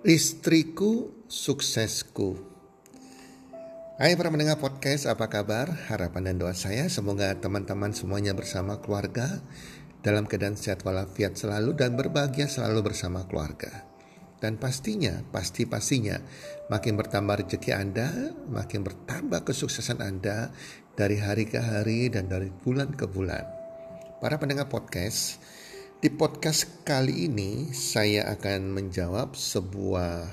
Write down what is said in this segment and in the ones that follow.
Istriku suksesku. Hai para mendengar podcast, apa kabar? Harapan dan doa saya semoga teman-teman semuanya bersama keluarga dalam keadaan sehat walafiat selalu dan berbahagia selalu bersama keluarga. Dan pastinya, pasti-pastinya makin bertambah rezeki Anda, makin bertambah kesuksesan Anda dari hari ke hari dan dari bulan ke bulan. Para pendengar podcast, di podcast kali ini saya akan menjawab sebuah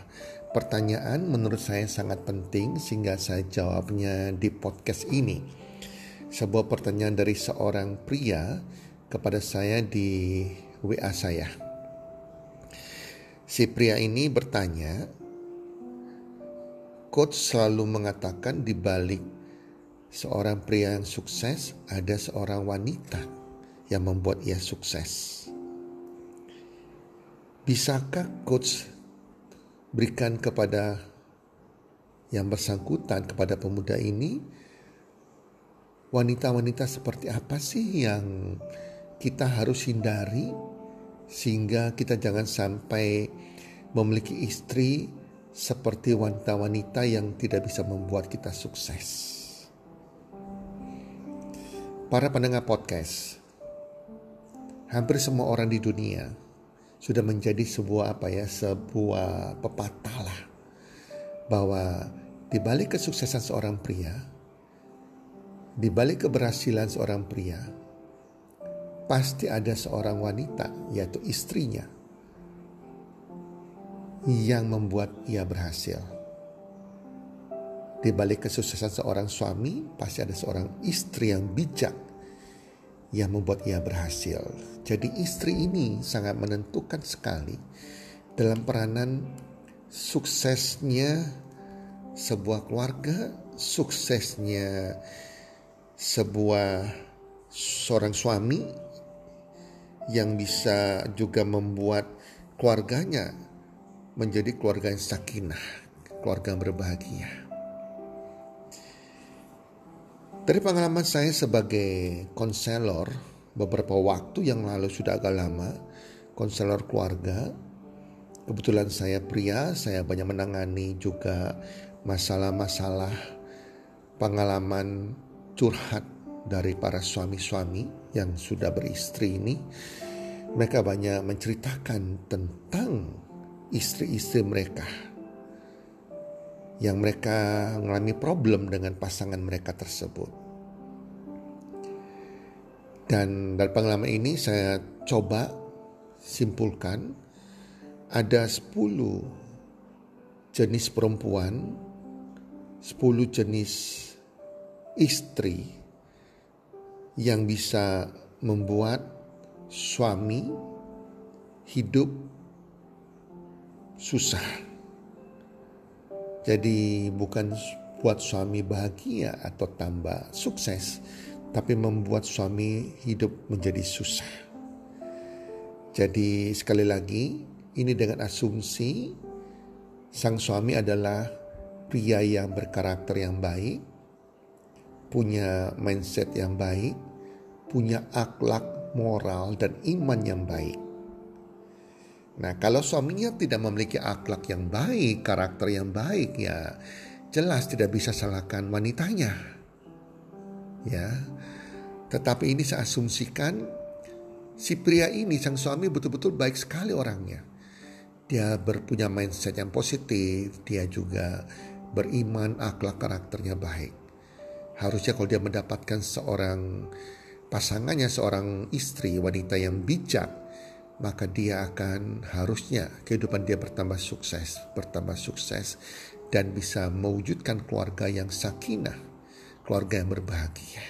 pertanyaan menurut saya sangat penting sehingga saya jawabnya di podcast ini. Sebuah pertanyaan dari seorang pria kepada saya di WA saya. Si pria ini bertanya, Coach selalu mengatakan di balik seorang pria yang sukses ada seorang wanita yang membuat ia sukses. Bisakah coach berikan kepada yang bersangkutan kepada pemuda ini wanita-wanita seperti apa sih yang kita harus hindari sehingga kita jangan sampai memiliki istri seperti wanita-wanita yang tidak bisa membuat kita sukses. Para pendengar podcast, hampir semua orang di dunia sudah menjadi sebuah apa ya sebuah pepatah lah bahwa di balik kesuksesan seorang pria di balik keberhasilan seorang pria pasti ada seorang wanita yaitu istrinya yang membuat ia berhasil. Di balik kesuksesan seorang suami pasti ada seorang istri yang bijak yang membuat ia berhasil. Jadi istri ini sangat menentukan sekali dalam peranan suksesnya sebuah keluarga, suksesnya sebuah seorang suami yang bisa juga membuat keluarganya menjadi keluarga yang sakinah, keluarga yang berbahagia. Dari pengalaman saya sebagai konselor beberapa waktu yang lalu sudah agak lama, konselor keluarga, kebetulan saya pria, saya banyak menangani juga masalah-masalah pengalaman curhat dari para suami-suami yang sudah beristri ini. Mereka banyak menceritakan tentang istri-istri mereka yang mereka mengalami problem dengan pasangan mereka tersebut. Dan dari pengalaman ini saya coba simpulkan ada 10 jenis perempuan, 10 jenis istri yang bisa membuat suami hidup susah jadi bukan buat suami bahagia atau tambah sukses, tapi membuat suami hidup menjadi susah. Jadi sekali lagi, ini dengan asumsi sang suami adalah pria yang berkarakter yang baik, punya mindset yang baik, punya akhlak moral dan iman yang baik. Nah, kalau suaminya tidak memiliki akhlak yang baik, karakter yang baik, ya jelas tidak bisa salahkan wanitanya. Ya. Tetapi ini saya asumsikan si pria ini sang suami betul-betul baik sekali orangnya. Dia berpunya mindset yang positif, dia juga beriman, akhlak karakternya baik. Harusnya kalau dia mendapatkan seorang pasangannya, seorang istri, wanita yang bijak, maka dia akan harusnya kehidupan dia bertambah sukses, bertambah sukses dan bisa mewujudkan keluarga yang sakinah, keluarga yang berbahagia.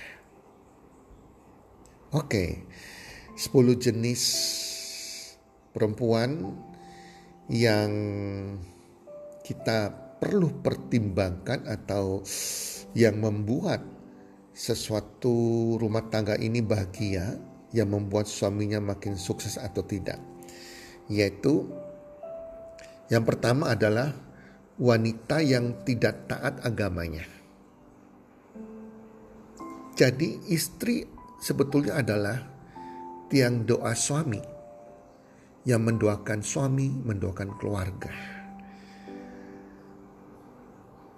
Oke, 10 jenis perempuan yang kita perlu pertimbangkan atau yang membuat sesuatu rumah tangga ini bahagia yang membuat suaminya makin sukses atau tidak. Yaitu yang pertama adalah wanita yang tidak taat agamanya. Jadi istri sebetulnya adalah tiang doa suami yang mendoakan suami, mendoakan keluarga.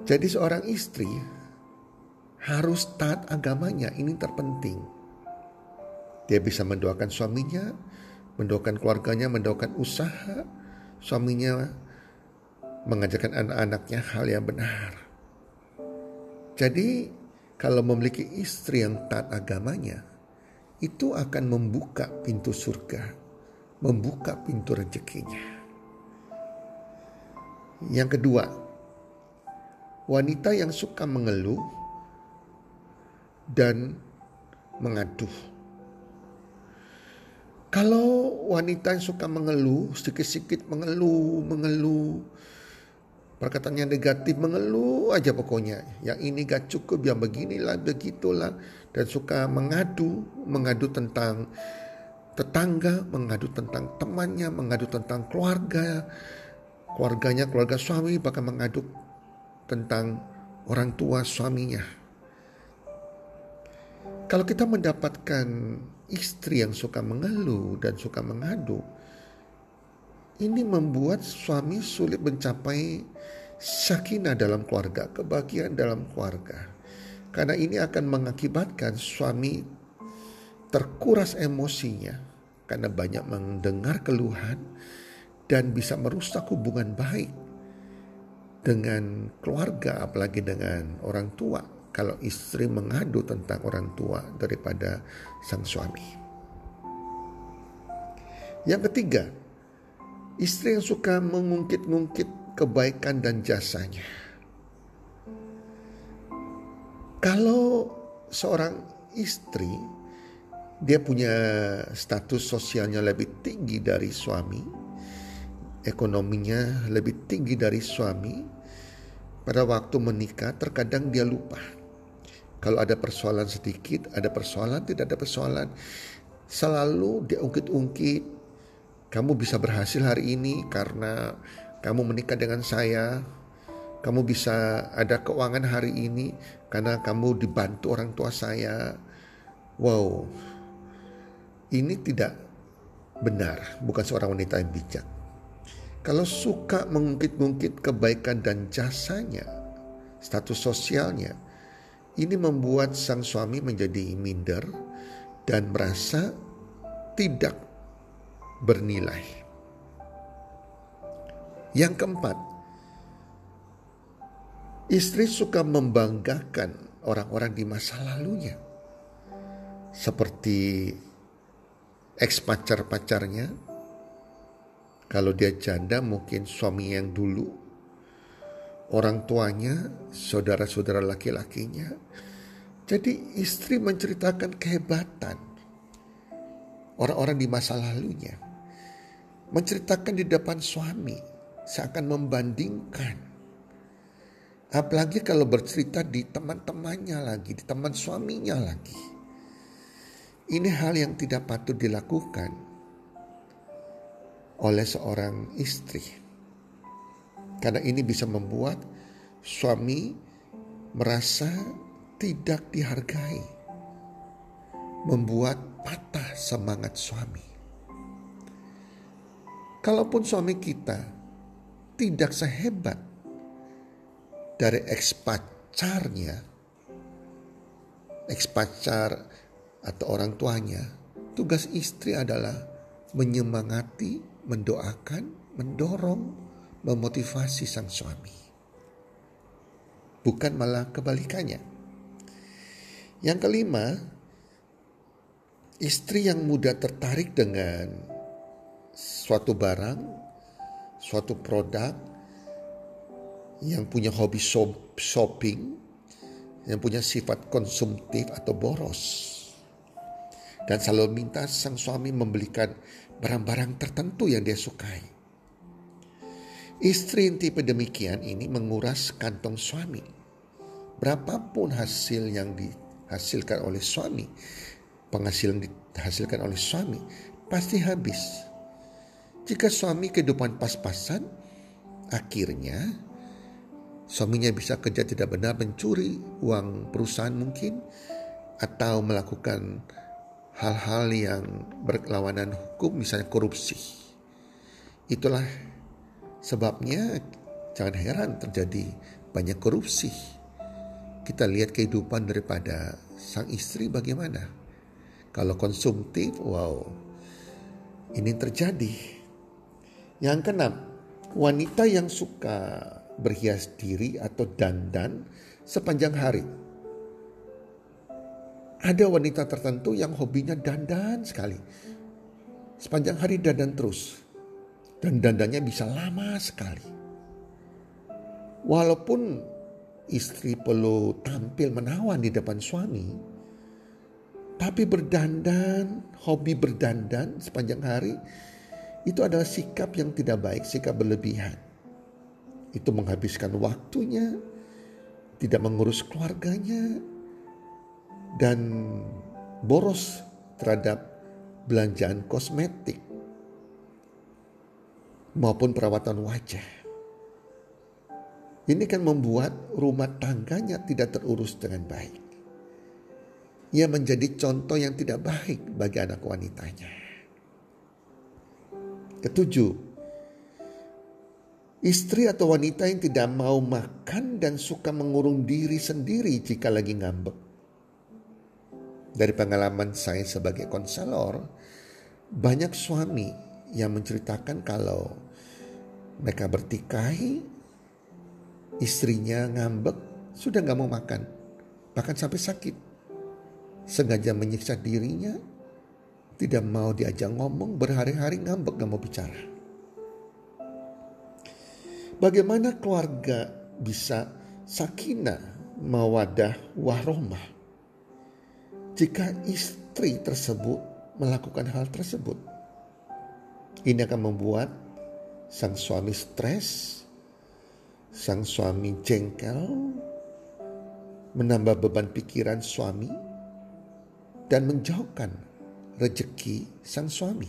Jadi seorang istri harus taat agamanya, ini terpenting. Dia bisa mendoakan suaminya, mendoakan keluarganya, mendoakan usaha suaminya, mengajarkan anak-anaknya hal yang benar. Jadi kalau memiliki istri yang taat agamanya, itu akan membuka pintu surga, membuka pintu rezekinya. Yang kedua, wanita yang suka mengeluh dan mengadu. Kalau wanita yang suka mengeluh, sedikit-sedikit mengeluh, mengeluh, perkataannya negatif, mengeluh aja pokoknya. Yang ini gak cukup, yang beginilah, begitulah. Dan suka mengadu, mengadu tentang tetangga, mengadu tentang temannya, mengadu tentang keluarga, keluarganya, keluarga suami, bahkan mengadu tentang orang tua suaminya. Kalau kita mendapatkan istri yang suka mengeluh dan suka mengadu, ini membuat suami sulit mencapai sakinah dalam keluarga, kebahagiaan dalam keluarga. Karena ini akan mengakibatkan suami terkuras emosinya karena banyak mendengar keluhan dan bisa merusak hubungan baik dengan keluarga apalagi dengan orang tua kalau istri mengadu tentang orang tua daripada sang suami. Yang ketiga, istri yang suka mengungkit-ungkit kebaikan dan jasanya. Kalau seorang istri dia punya status sosialnya lebih tinggi dari suami, ekonominya lebih tinggi dari suami, pada waktu menikah terkadang dia lupa kalau ada persoalan sedikit, ada persoalan, tidak ada persoalan. Selalu diungkit-ungkit. Kamu bisa berhasil hari ini karena kamu menikah dengan saya. Kamu bisa ada keuangan hari ini karena kamu dibantu orang tua saya. Wow, ini tidak benar, bukan seorang wanita yang bijak. Kalau suka mengungkit-ungkit kebaikan dan jasanya, status sosialnya, ini membuat sang suami menjadi minder dan merasa tidak bernilai. Yang keempat, istri suka membanggakan orang-orang di masa lalunya. Seperti ex pacar-pacarnya, kalau dia janda mungkin suami yang dulu orang tuanya, saudara-saudara laki-lakinya. Jadi istri menceritakan kehebatan orang-orang di masa lalunya. Menceritakan di depan suami, seakan membandingkan. Apalagi kalau bercerita di teman-temannya lagi, di teman suaminya lagi. Ini hal yang tidak patut dilakukan oleh seorang istri. Karena ini bisa membuat suami merasa tidak dihargai. Membuat patah semangat suami. Kalaupun suami kita tidak sehebat dari ex pacarnya, ex pacar atau orang tuanya, tugas istri adalah menyemangati, mendoakan, mendorong, memotivasi sang suami. Bukan malah kebalikannya. Yang kelima, istri yang mudah tertarik dengan suatu barang, suatu produk, yang punya hobi shopping, yang punya sifat konsumtif atau boros. Dan selalu minta sang suami membelikan barang-barang tertentu yang dia sukai. Istri tipe demikian ini menguras kantong suami. Berapapun hasil yang dihasilkan oleh suami, penghasilan dihasilkan oleh suami, pasti habis. Jika suami kehidupan pas-pasan, akhirnya suaminya bisa kerja tidak benar mencuri uang perusahaan mungkin atau melakukan hal-hal yang berlawanan hukum misalnya korupsi. Itulah Sebabnya jangan heran terjadi banyak korupsi. Kita lihat kehidupan daripada sang istri bagaimana. Kalau konsumtif, wow, ini terjadi. Yang keenam, wanita yang suka berhias diri atau dandan sepanjang hari. Ada wanita tertentu yang hobinya dandan sekali. Sepanjang hari dandan terus. Dan dandannya bisa lama sekali. Walaupun istri perlu tampil menawan di depan suami, tapi berdandan, hobi berdandan sepanjang hari, itu adalah sikap yang tidak baik, sikap berlebihan. Itu menghabiskan waktunya, tidak mengurus keluarganya, dan boros terhadap belanjaan kosmetik maupun perawatan wajah. Ini kan membuat rumah tangganya tidak terurus dengan baik. Ia menjadi contoh yang tidak baik bagi anak wanitanya. Ketujuh, istri atau wanita yang tidak mau makan dan suka mengurung diri sendiri jika lagi ngambek. Dari pengalaman saya sebagai konselor, banyak suami yang menceritakan kalau mereka bertikai, istrinya ngambek, sudah gak mau makan, bahkan sampai sakit. Sengaja menyiksa dirinya, tidak mau diajak ngomong, berhari-hari ngambek gak mau bicara. Bagaimana keluarga bisa sakinah, mawadah, warohmah jika istri tersebut melakukan hal tersebut. Ini akan membuat sang suami stres, sang suami jengkel, menambah beban pikiran suami, dan menjauhkan rejeki sang suami.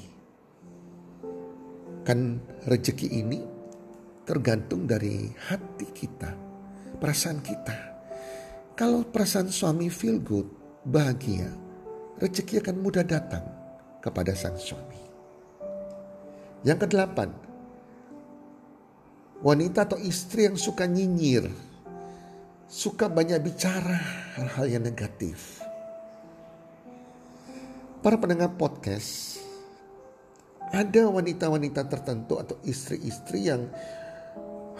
Kan rejeki ini tergantung dari hati kita, perasaan kita. Kalau perasaan suami feel good, bahagia, rezeki akan mudah datang kepada sang suami. Yang kedelapan, wanita atau istri yang suka nyinyir, suka banyak bicara hal-hal yang negatif. Para pendengar podcast, ada wanita-wanita tertentu atau istri-istri yang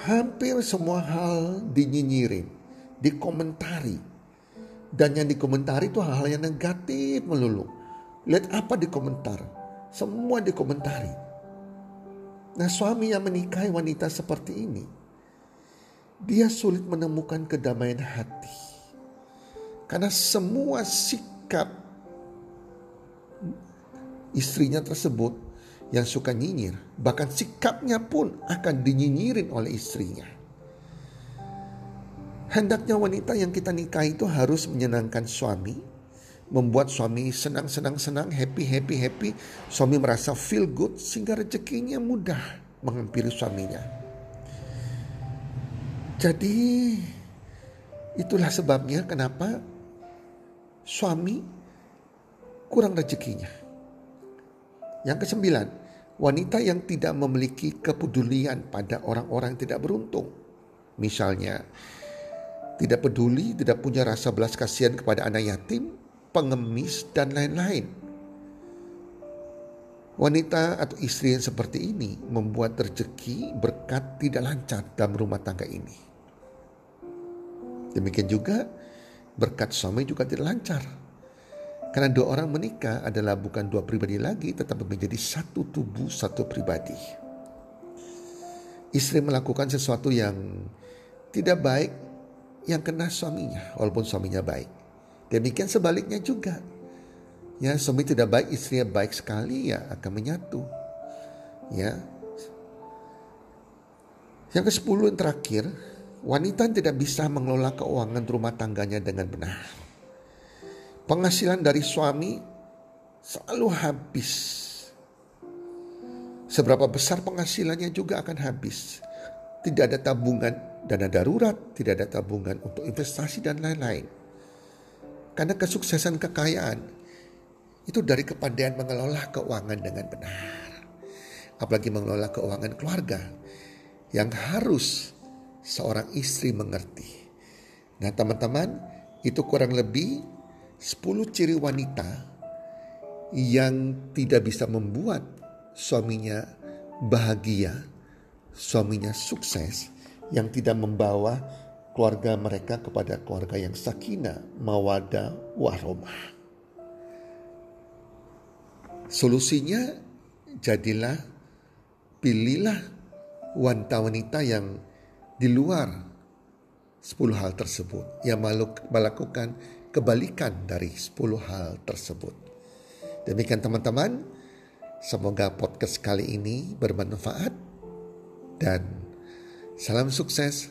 hampir semua hal dinyinyirin, dikomentari. Dan yang dikomentari itu hal-hal yang negatif melulu Lihat apa di komentar. Semua dikomentari. Nah suami yang menikahi wanita seperti ini. Dia sulit menemukan kedamaian hati. Karena semua sikap istrinya tersebut yang suka nyinyir. Bahkan sikapnya pun akan dinyinyirin oleh istrinya. Hendaknya wanita yang kita nikahi itu harus menyenangkan suami, membuat suami senang senang senang happy happy happy. Suami merasa feel good sehingga rezekinya mudah menghampiri suaminya. Jadi itulah sebabnya kenapa suami kurang rezekinya. Yang kesembilan wanita yang tidak memiliki kepedulian pada orang-orang tidak beruntung. Misalnya tidak peduli, tidak punya rasa belas kasihan kepada anak yatim, pengemis, dan lain-lain. Wanita atau istri yang seperti ini membuat rezeki berkat tidak lancar dalam rumah tangga ini. Demikian juga berkat suami juga tidak lancar. Karena dua orang menikah adalah bukan dua pribadi lagi tetapi menjadi satu tubuh, satu pribadi. Istri melakukan sesuatu yang tidak baik yang kena suaminya walaupun suaminya baik. Demikian sebaliknya juga. Ya, suami tidak baik, istrinya baik sekali ya akan menyatu. Ya. Yang ke sepuluh yang terakhir, wanita tidak bisa mengelola keuangan rumah tangganya dengan benar. Penghasilan dari suami selalu habis. Seberapa besar penghasilannya juga akan habis. Tidak ada tabungan dana darurat, tidak ada tabungan untuk investasi dan lain-lain. Karena kesuksesan kekayaan itu dari kepandaian mengelola keuangan dengan benar. Apalagi mengelola keuangan keluarga yang harus seorang istri mengerti. Nah teman-teman, itu kurang lebih 10 ciri wanita yang tidak bisa membuat suaminya bahagia, suaminya sukses, yang tidak membawa keluarga mereka kepada keluarga yang sakinah, mawadah, warahmah. Solusinya jadilah pilihlah wanita-wanita yang di luar 10 hal tersebut yang melakukan kebalikan dari 10 hal tersebut. Demikian teman-teman, semoga podcast kali ini bermanfaat dan salam sukses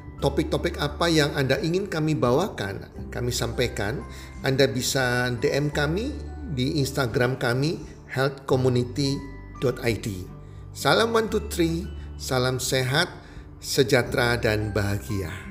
topik-topik apa yang Anda ingin kami bawakan, kami sampaikan, Anda bisa DM kami di Instagram kami healthcommunity.com id. Salam one two three, salam sehat, sejahtera dan bahagia.